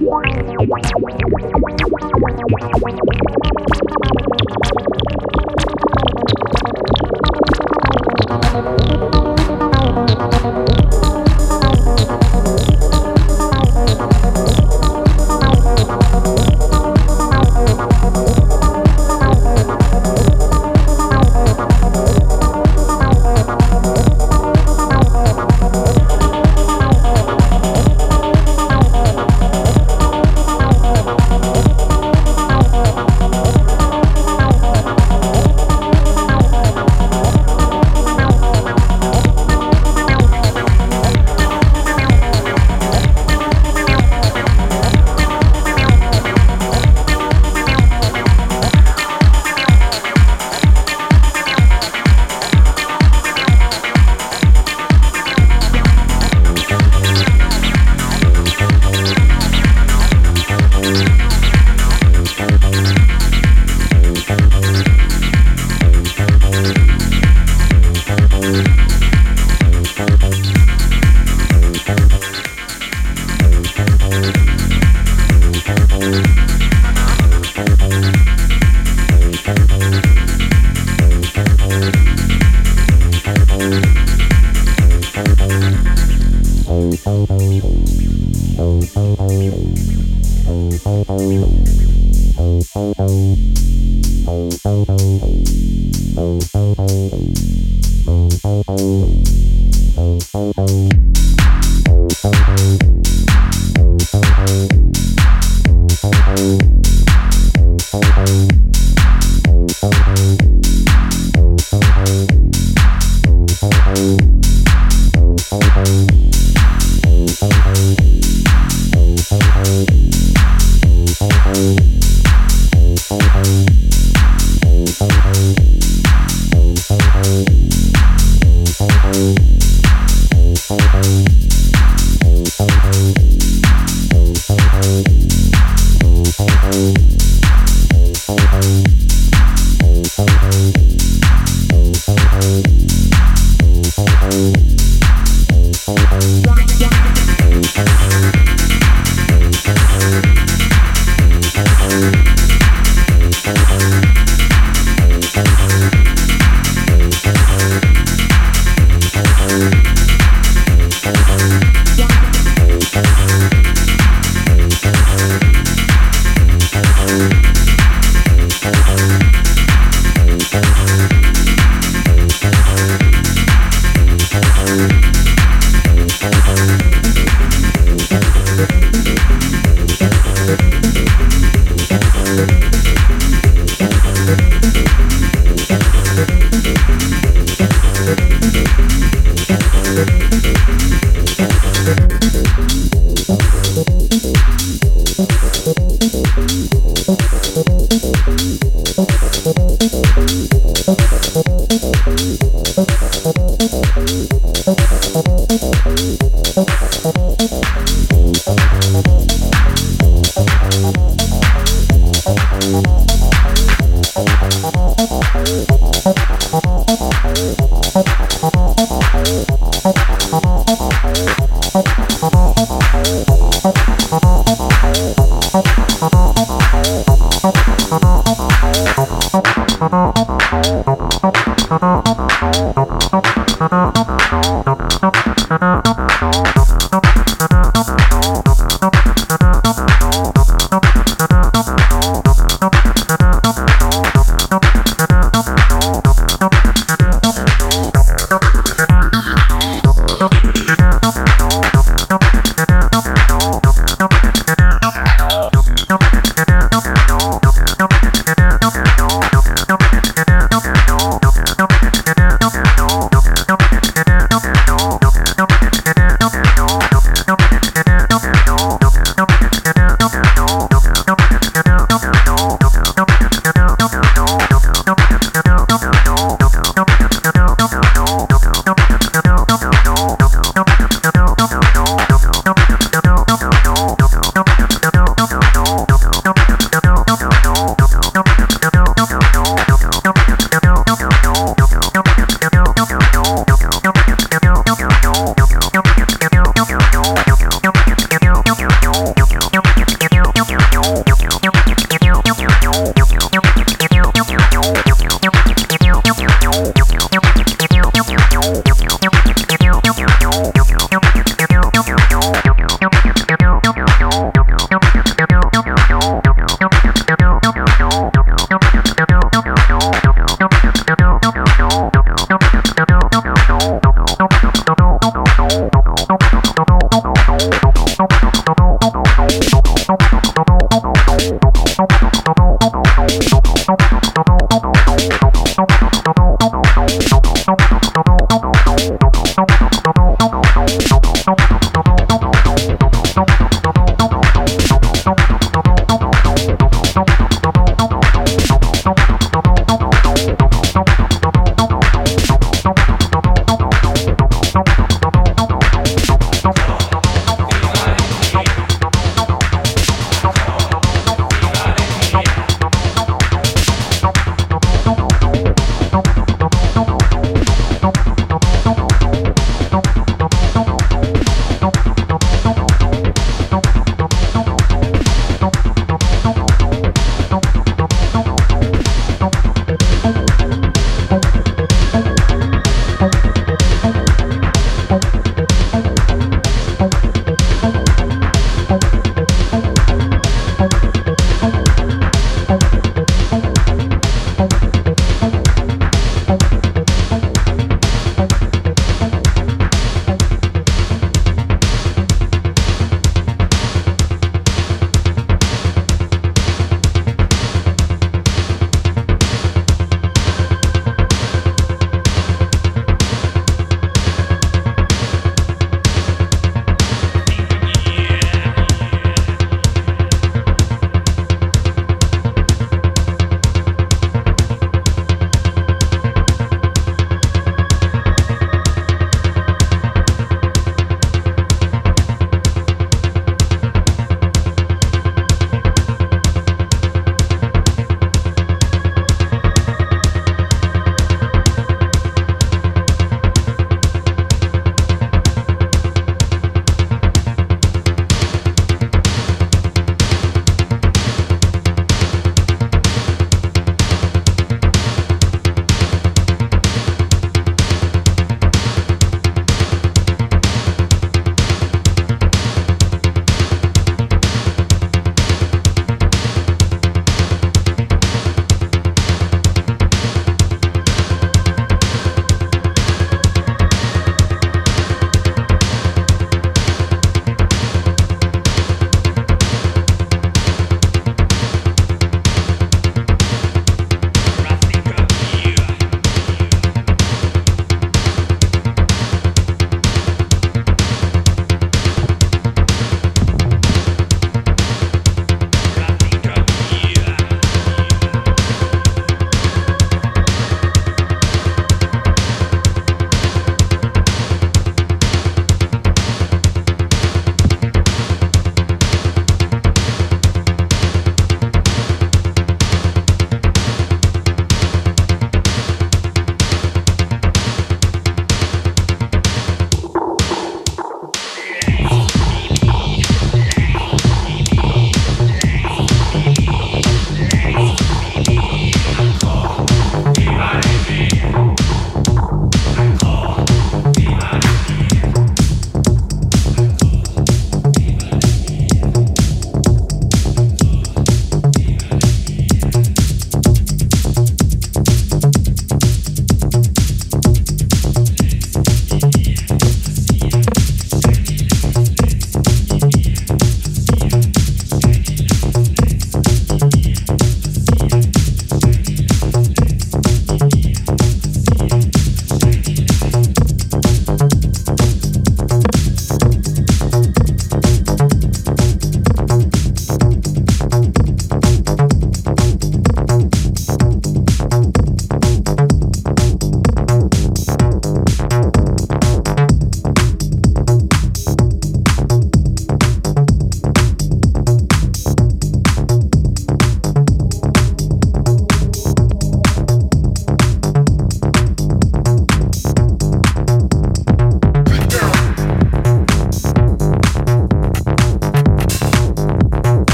Warning. Thank